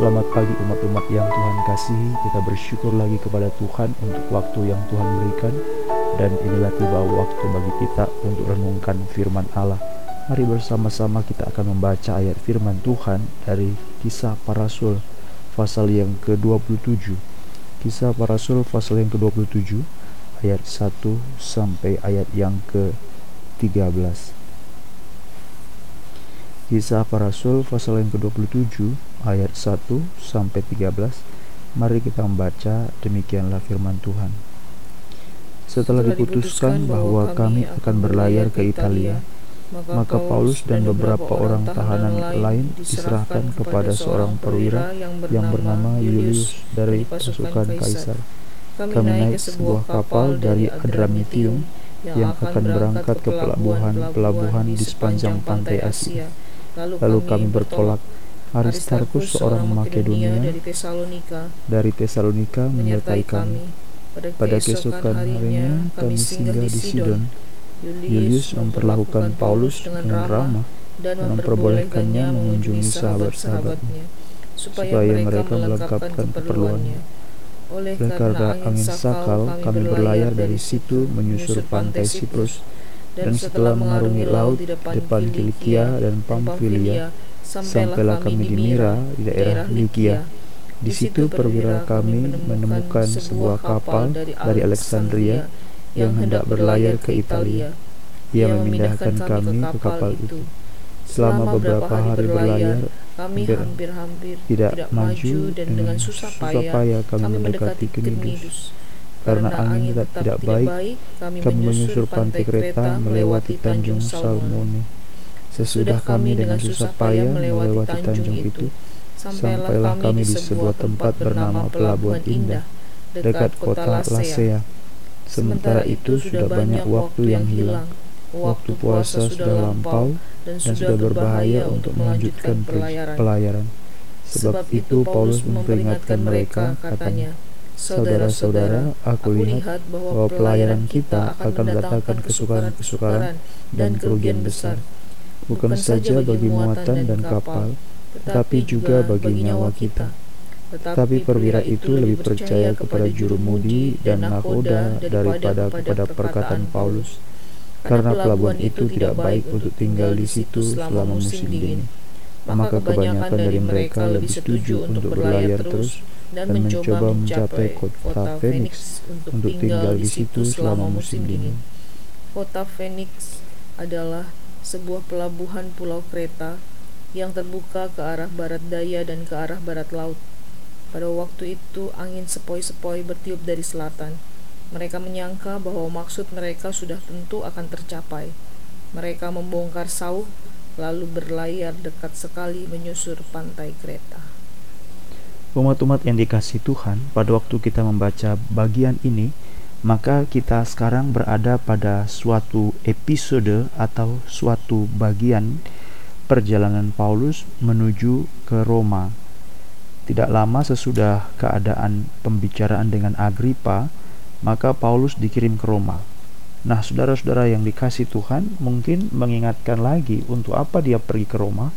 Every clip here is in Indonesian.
Selamat pagi umat-umat yang Tuhan kasihi. Kita bersyukur lagi kepada Tuhan untuk waktu yang Tuhan berikan. Dan inilah tiba waktu bagi kita untuk renungkan firman Allah. Mari bersama-sama kita akan membaca ayat firman Tuhan dari kisah para rasul pasal yang ke-27 Kisah para rasul pasal yang ke-27 ayat 1 sampai ayat yang ke-13 Kisah para Rasul pasal yang ke-27 ayat 1 sampai 13. Mari kita membaca demikianlah firman Tuhan. Setelah diputuskan bahwa kami akan berlayar ke Italia, maka Paulus dan beberapa orang tahanan lain diserahkan kepada seorang perwira yang bernama Julius dari pasukan Kaisar. Kami naik sebuah kapal dari Adramitium yang akan berangkat ke pelabuhan-pelabuhan di sepanjang pantai Asia Lalu kami bertolak. Aristarkus seorang Makedonia dari Tesalonika menyertai kami. Pada keesokan harinya kami singgah di Sidon. Julius memperlakukan Paulus dengan ramah dan memperbolehkannya mengunjungi sahabat-sahabatnya supaya mereka melengkapkan keperluannya. Oleh karena angin sakal, kami berlayar dari situ menyusur pantai Siprus dan setelah mengarungi laut di depan Kilikia dan Pamfilia, sampailah kami di Mira di daerah Likia. Di situ perwira kami menemukan sebuah kapal dari Alexandria yang hendak berlayar ke Italia. Ia memindahkan kami ke kapal itu. Selama beberapa hari berlayar, kami hampir-hampir tidak maju dan dengan susah payah kami mendekati Knidus karena angin tidak, tidak baik, kami menyusur pantai kereta melewati Tanjung Salmone. Sesudah kami dengan susah payah melewati Tanjung itu, sampailah kami di sebuah tempat bernama Pelabuhan Indah, dekat kota Lasea. Sementara itu sudah banyak waktu yang hilang. Waktu puasa sudah lampau dan sudah berbahaya untuk melanjutkan pelayaran. Sebab itu Paulus memperingatkan mereka, katanya, Saudara-saudara, aku lihat bahwa pelayanan kita akan mendatangkan kesukaran-kesukaran dan kerugian besar, bukan saja bagi muatan dan kapal, tetapi juga bagi nyawa kita. Tetapi perwira itu lebih percaya kepada jurumudi dan nakoda daripada kepada perkataan Paulus, karena pelabuhan itu tidak baik untuk tinggal di situ selama musim dingin. Maka kebanyakan dari mereka lebih setuju untuk berlayar terus dan, mencoba mencapai kota Phoenix untuk tinggal di situ selama musim dingin. Kota Phoenix adalah sebuah pelabuhan pulau kereta yang terbuka ke arah barat daya dan ke arah barat laut. Pada waktu itu angin sepoi-sepoi bertiup dari selatan. Mereka menyangka bahwa maksud mereka sudah tentu akan tercapai. Mereka membongkar sauh lalu berlayar dekat sekali menyusur pantai kereta. Umat-umat yang dikasih Tuhan, pada waktu kita membaca bagian ini, maka kita sekarang berada pada suatu episode atau suatu bagian perjalanan Paulus menuju ke Roma. Tidak lama sesudah keadaan pembicaraan dengan Agripa, maka Paulus dikirim ke Roma. Nah, saudara-saudara yang dikasih Tuhan mungkin mengingatkan lagi untuk apa dia pergi ke Roma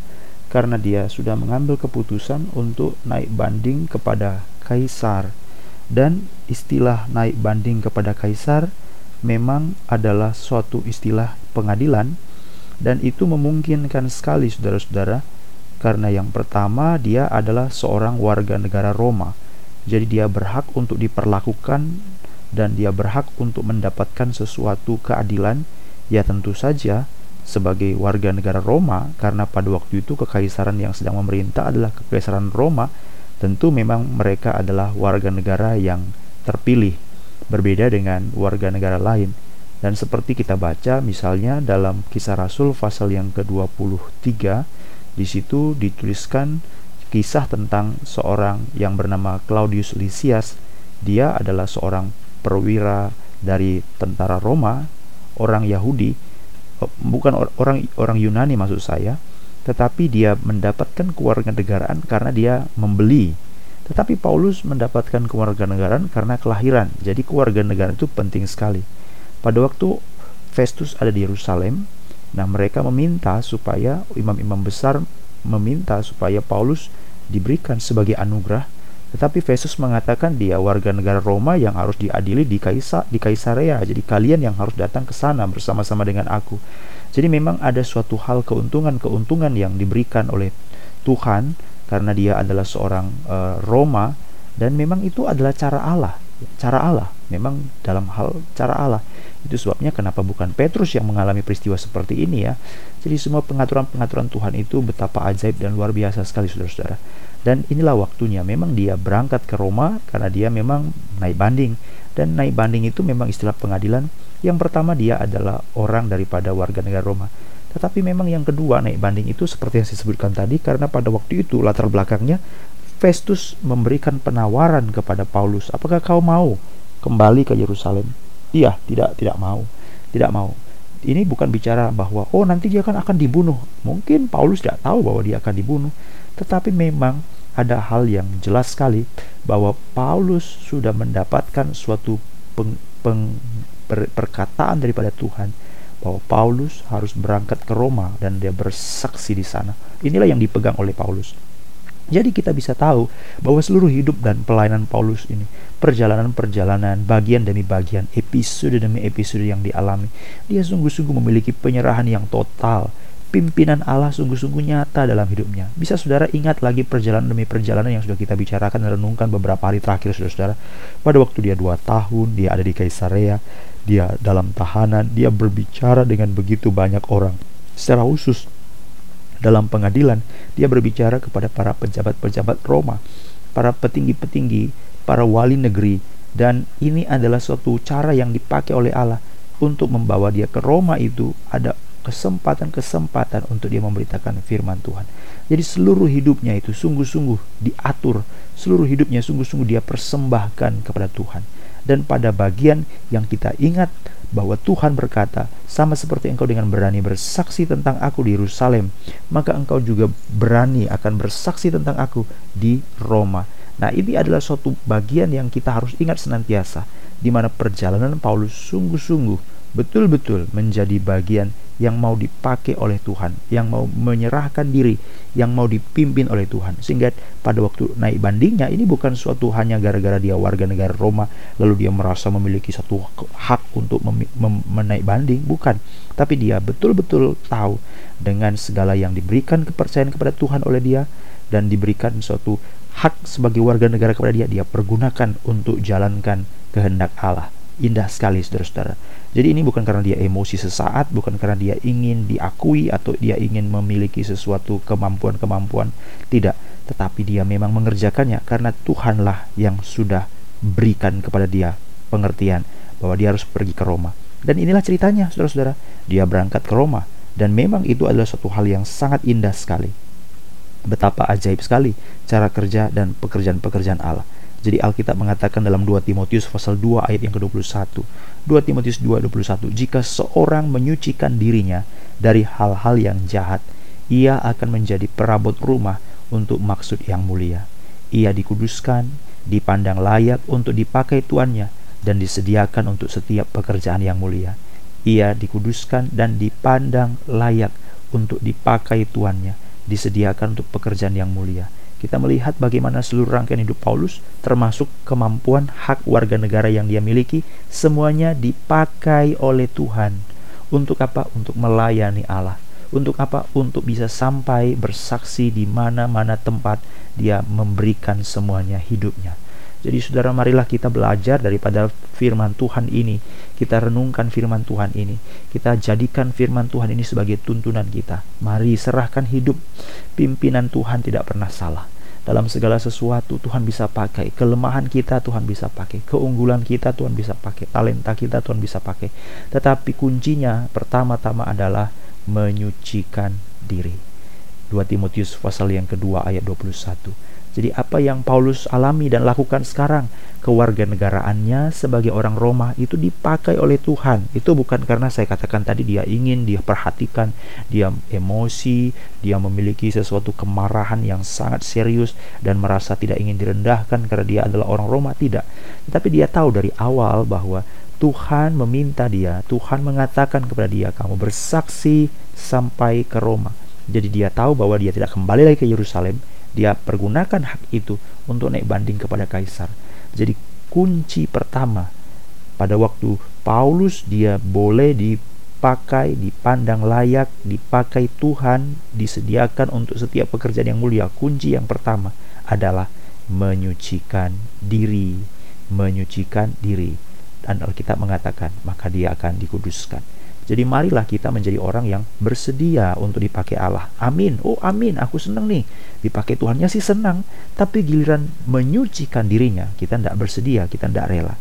karena dia sudah mengambil keputusan untuk naik banding kepada kaisar. Dan istilah naik banding kepada kaisar memang adalah suatu istilah pengadilan dan itu memungkinkan sekali saudara-saudara karena yang pertama dia adalah seorang warga negara Roma. Jadi dia berhak untuk diperlakukan dan dia berhak untuk mendapatkan sesuatu keadilan. Ya tentu saja sebagai warga negara Roma karena pada waktu itu kekaisaran yang sedang memerintah adalah kekaisaran Roma tentu memang mereka adalah warga negara yang terpilih berbeda dengan warga negara lain. Dan seperti kita baca misalnya dalam kisah Rasul pasal yang ke-23 di situ dituliskan kisah tentang seorang yang bernama Claudius Lysias. Dia adalah seorang perwira dari tentara Roma orang Yahudi bukan orang orang Yunani maksud saya, tetapi dia mendapatkan kewarganegaraan karena dia membeli. Tetapi Paulus mendapatkan kewarganegaraan karena kelahiran. Jadi kewarganegaraan itu penting sekali. Pada waktu Festus ada di Yerusalem, nah mereka meminta supaya imam-imam besar meminta supaya Paulus diberikan sebagai anugerah, tetapi Festus mengatakan dia warga negara Roma yang harus diadili di Kaisa di Kaisarea. Jadi kalian yang harus datang ke sana bersama-sama dengan aku. Jadi memang ada suatu hal keuntungan-keuntungan yang diberikan oleh Tuhan karena dia adalah seorang uh, Roma dan memang itu adalah cara Allah. Cara Allah memang dalam hal cara Allah. Itu sebabnya kenapa bukan Petrus yang mengalami peristiwa seperti ini ya. Jadi semua pengaturan-pengaturan Tuhan itu betapa ajaib dan luar biasa sekali saudara-saudara. Dan inilah waktunya memang dia berangkat ke Roma karena dia memang naik banding. Dan naik banding itu memang istilah pengadilan. Yang pertama dia adalah orang daripada warga negara Roma. Tetapi memang yang kedua naik banding itu seperti yang saya sebutkan tadi karena pada waktu itu latar belakangnya Festus memberikan penawaran kepada Paulus, apakah kau mau kembali ke Yerusalem? Iya, tidak tidak mau. Tidak mau. Ini bukan bicara bahwa oh nanti dia kan akan dibunuh. Mungkin Paulus tidak tahu bahwa dia akan dibunuh, tetapi memang ada hal yang jelas sekali bahwa Paulus sudah mendapatkan suatu peng, peng, per, perkataan daripada Tuhan bahwa Paulus harus berangkat ke Roma dan dia bersaksi di sana. Inilah yang dipegang oleh Paulus. Jadi kita bisa tahu bahwa seluruh hidup dan pelayanan Paulus ini perjalanan-perjalanan, bagian demi bagian, episode demi episode yang dialami, dia sungguh-sungguh memiliki penyerahan yang total pimpinan Allah sungguh-sungguh nyata dalam hidupnya. Bisa saudara ingat lagi perjalanan demi perjalanan yang sudah kita bicarakan dan renungkan beberapa hari terakhir saudara-saudara. Pada waktu dia dua tahun, dia ada di Kaisarea, dia dalam tahanan, dia berbicara dengan begitu banyak orang. Secara khusus, dalam pengadilan, dia berbicara kepada para pejabat-pejabat Roma, para petinggi-petinggi, para wali negeri, dan ini adalah suatu cara yang dipakai oleh Allah untuk membawa dia ke Roma itu ada kesempatan-kesempatan untuk dia memberitakan firman Tuhan. Jadi seluruh hidupnya itu sungguh-sungguh diatur, seluruh hidupnya sungguh-sungguh dia persembahkan kepada Tuhan. Dan pada bagian yang kita ingat bahwa Tuhan berkata, sama seperti engkau dengan berani bersaksi tentang aku di Yerusalem, maka engkau juga berani akan bersaksi tentang aku di Roma. Nah, ini adalah suatu bagian yang kita harus ingat senantiasa, di mana perjalanan Paulus sungguh-sungguh betul-betul menjadi bagian yang mau dipakai oleh Tuhan, yang mau menyerahkan diri, yang mau dipimpin oleh Tuhan. Sehingga pada waktu naik bandingnya ini bukan suatu hanya gara-gara dia warga negara Roma lalu dia merasa memiliki satu hak untuk menaik banding, bukan. Tapi dia betul-betul tahu dengan segala yang diberikan kepercayaan kepada Tuhan oleh dia dan diberikan suatu hak sebagai warga negara kepada dia, dia pergunakan untuk jalankan kehendak Allah. Indah sekali saudara-saudara. Jadi ini bukan karena dia emosi sesaat, bukan karena dia ingin diakui atau dia ingin memiliki sesuatu kemampuan-kemampuan, tidak, tetapi dia memang mengerjakannya karena Tuhanlah yang sudah berikan kepada dia pengertian bahwa dia harus pergi ke Roma. Dan inilah ceritanya, saudara-saudara. Dia berangkat ke Roma dan memang itu adalah suatu hal yang sangat indah sekali. Betapa ajaib sekali cara kerja dan pekerjaan-pekerjaan Allah. Jadi Alkitab mengatakan dalam 2 Timotius pasal 2 ayat yang ke-21. 2 Timotius 2:21, jika seorang menyucikan dirinya dari hal-hal yang jahat, ia akan menjadi perabot rumah untuk maksud yang mulia. Ia dikuduskan, dipandang layak untuk dipakai tuannya dan disediakan untuk setiap pekerjaan yang mulia. Ia dikuduskan dan dipandang layak untuk dipakai tuannya, disediakan untuk pekerjaan yang mulia kita melihat bagaimana seluruh rangkaian hidup Paulus, termasuk kemampuan hak warga negara yang dia miliki, semuanya dipakai oleh Tuhan. Untuk apa? Untuk melayani Allah. Untuk apa? Untuk bisa sampai bersaksi di mana-mana tempat dia memberikan semuanya hidupnya. Jadi saudara marilah kita belajar daripada firman Tuhan ini. Kita renungkan firman Tuhan ini. Kita jadikan firman Tuhan ini sebagai tuntunan kita. Mari serahkan hidup. Pimpinan Tuhan tidak pernah salah. Dalam segala sesuatu Tuhan bisa pakai. Kelemahan kita Tuhan bisa pakai. Keunggulan kita Tuhan bisa pakai. Talenta kita Tuhan bisa pakai. Tetapi kuncinya pertama-tama adalah menyucikan diri. 2 Timotius pasal yang kedua ayat 21. Jadi apa yang Paulus alami dan lakukan sekarang kewarganegaraannya sebagai orang Roma itu dipakai oleh Tuhan. Itu bukan karena saya katakan tadi dia ingin, dia perhatikan, dia emosi, dia memiliki sesuatu kemarahan yang sangat serius dan merasa tidak ingin direndahkan karena dia adalah orang Roma, tidak. Tetapi dia tahu dari awal bahwa Tuhan meminta dia, Tuhan mengatakan kepada dia, kamu bersaksi sampai ke Roma. Jadi dia tahu bahwa dia tidak kembali lagi ke Yerusalem, dia pergunakan hak itu untuk naik banding kepada kaisar. Jadi kunci pertama pada waktu Paulus dia boleh dipakai, dipandang layak, dipakai Tuhan, disediakan untuk setiap pekerjaan yang mulia. Kunci yang pertama adalah menyucikan diri, menyucikan diri. Dan Alkitab mengatakan, maka dia akan dikuduskan. Jadi marilah kita menjadi orang yang bersedia untuk dipakai Allah. Amin. Oh amin, aku senang nih. Dipakai Tuhannya sih senang. Tapi giliran menyucikan dirinya, kita tidak bersedia, kita tidak rela.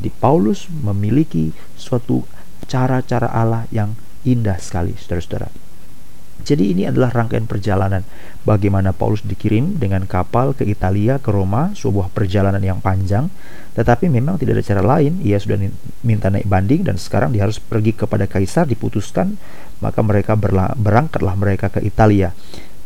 Jadi Paulus memiliki suatu cara-cara Allah yang indah sekali, saudara-saudara. Jadi ini adalah rangkaian perjalanan bagaimana Paulus dikirim dengan kapal ke Italia, ke Roma, sebuah perjalanan yang panjang. Tetapi memang tidak ada cara lain, ia sudah minta naik banding dan sekarang dia harus pergi kepada kaisar diputuskan, maka mereka berangkatlah mereka ke Italia.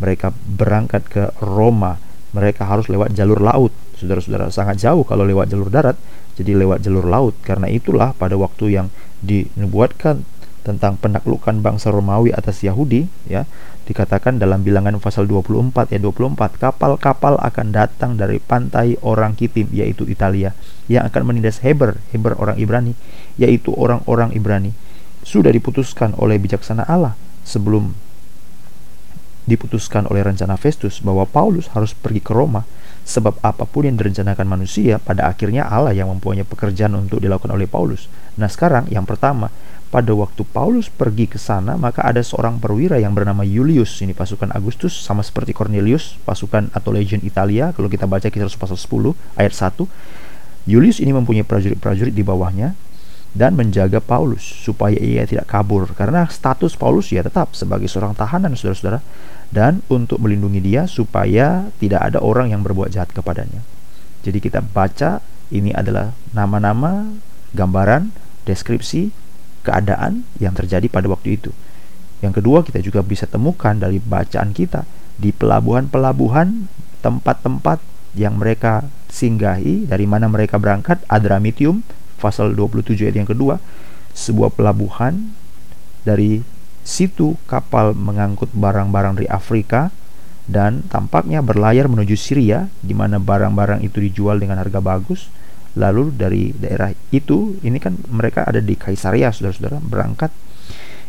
Mereka berangkat ke Roma. Mereka harus lewat jalur laut. Saudara-saudara, sangat jauh kalau lewat jalur darat, jadi lewat jalur laut. Karena itulah pada waktu yang dinubuatkan tentang penaklukan bangsa Romawi atas Yahudi ya dikatakan dalam bilangan pasal 24 ya 24 kapal-kapal akan datang dari pantai orang Kitim yaitu Italia yang akan menindas Heber Heber orang Ibrani yaitu orang-orang Ibrani sudah diputuskan oleh bijaksana Allah sebelum diputuskan oleh rencana Festus bahwa Paulus harus pergi ke Roma sebab apa pun yang direncanakan manusia pada akhirnya Allah yang mempunyai pekerjaan untuk dilakukan oleh Paulus. Nah, sekarang yang pertama pada waktu Paulus pergi ke sana, maka ada seorang perwira yang bernama Julius. Ini pasukan Agustus, sama seperti Cornelius, pasukan atau legion Italia. Kalau kita baca kisah pasal 10 ayat 1, Julius ini mempunyai prajurit-prajurit di bawahnya dan menjaga Paulus supaya ia tidak kabur karena status Paulus ya tetap sebagai seorang tahanan saudara-saudara dan untuk melindungi dia supaya tidak ada orang yang berbuat jahat kepadanya. Jadi kita baca ini adalah nama-nama, gambaran, deskripsi keadaan yang terjadi pada waktu itu. Yang kedua, kita juga bisa temukan dari bacaan kita di pelabuhan-pelabuhan tempat-tempat yang mereka singgahi dari mana mereka berangkat Adramitium pasal 27 ayat yang kedua sebuah pelabuhan dari situ kapal mengangkut barang-barang dari Afrika dan tampaknya berlayar menuju Syria di mana barang-barang itu dijual dengan harga bagus lalu dari daerah itu ini kan mereka ada di Kaisaria saudara-saudara berangkat.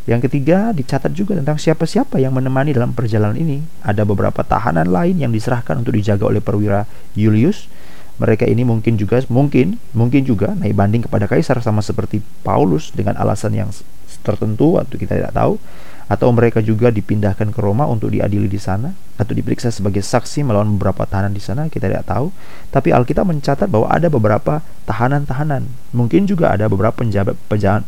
Yang ketiga dicatat juga tentang siapa-siapa yang menemani dalam perjalanan ini. Ada beberapa tahanan lain yang diserahkan untuk dijaga oleh perwira Julius. Mereka ini mungkin juga mungkin mungkin juga naik banding kepada kaisar sama seperti Paulus dengan alasan yang tertentu atau kita tidak tahu atau mereka juga dipindahkan ke Roma untuk diadili di sana atau diperiksa sebagai saksi melawan beberapa tahanan di sana kita tidak tahu. Tapi Alkitab mencatat bahwa ada beberapa tahanan-tahanan. Mungkin juga ada beberapa penjahat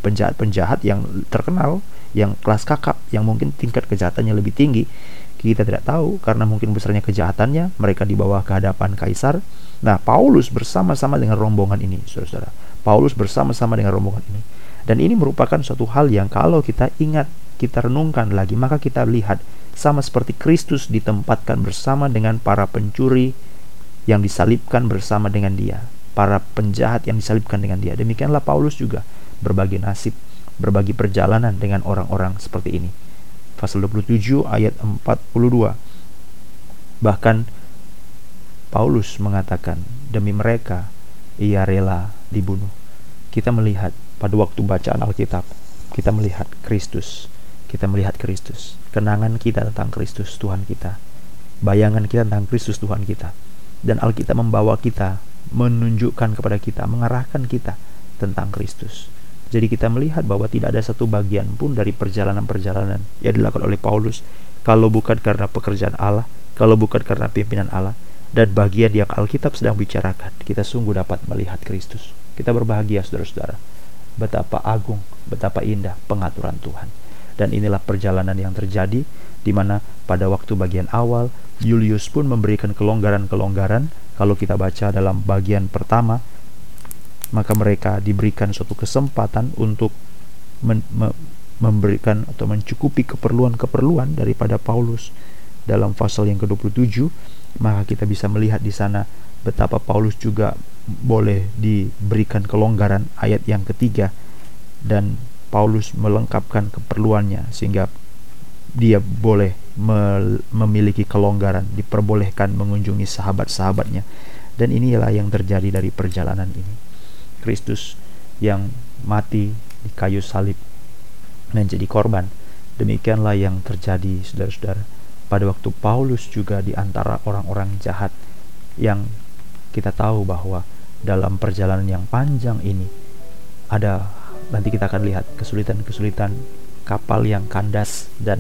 penjahat-penjahat yang terkenal yang kelas kakap yang mungkin tingkat kejahatannya lebih tinggi. Kita tidak tahu karena mungkin besarnya kejahatannya mereka dibawa ke hadapan kaisar. Nah Paulus bersama-sama dengan rombongan ini saudara-saudara. Paulus bersama-sama dengan rombongan ini. Dan ini merupakan suatu hal yang kalau kita ingat kita renungkan lagi, maka kita lihat sama seperti Kristus ditempatkan bersama dengan para pencuri yang disalibkan bersama dengan dia, para penjahat yang disalibkan dengan dia. Demikianlah Paulus juga berbagi nasib, berbagi perjalanan dengan orang-orang seperti ini. Pasal 27 ayat 42. Bahkan Paulus mengatakan, demi mereka ia rela dibunuh. Kita melihat pada waktu bacaan Alkitab, kita melihat Kristus kita melihat Kristus. Kenangan kita tentang Kristus Tuhan kita. Bayangan kita tentang Kristus Tuhan kita. Dan Alkitab membawa kita, menunjukkan kepada kita, mengarahkan kita tentang Kristus. Jadi kita melihat bahwa tidak ada satu bagian pun dari perjalanan-perjalanan yang dilakukan oleh Paulus kalau bukan karena pekerjaan Allah, kalau bukan karena pimpinan Allah, dan bagian yang Alkitab sedang bicarakan, kita sungguh dapat melihat Kristus. Kita berbahagia saudara-saudara. Betapa agung, betapa indah pengaturan Tuhan. Dan inilah perjalanan yang terjadi di mana pada waktu bagian awal Julius pun memberikan kelonggaran-kelonggaran. Kalau kita baca dalam bagian pertama maka mereka diberikan suatu kesempatan untuk men me memberikan atau mencukupi keperluan-keperluan daripada Paulus. Dalam pasal yang ke-27 maka kita bisa melihat di sana betapa Paulus juga boleh diberikan kelonggaran ayat yang ketiga. Dan Paulus melengkapkan keperluannya sehingga dia boleh memiliki kelonggaran, diperbolehkan mengunjungi sahabat-sahabatnya. Dan inilah yang terjadi dari perjalanan ini. Kristus yang mati di kayu salib menjadi korban. Demikianlah yang terjadi, saudara-saudara. Pada waktu Paulus juga di antara orang-orang jahat yang kita tahu bahwa dalam perjalanan yang panjang ini ada nanti kita akan lihat kesulitan-kesulitan kapal yang kandas dan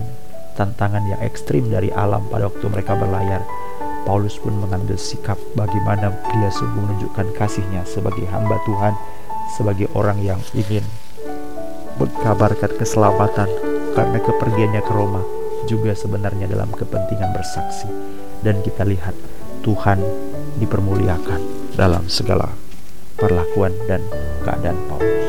tantangan yang ekstrim dari alam pada waktu mereka berlayar. Paulus pun mengambil sikap bagaimana dia sungguh menunjukkan kasihnya sebagai hamba Tuhan, sebagai orang yang ingin mengkabarkan keselamatan karena kepergiannya ke Roma juga sebenarnya dalam kepentingan bersaksi. Dan kita lihat Tuhan dipermuliakan dalam segala perlakuan dan keadaan Paulus.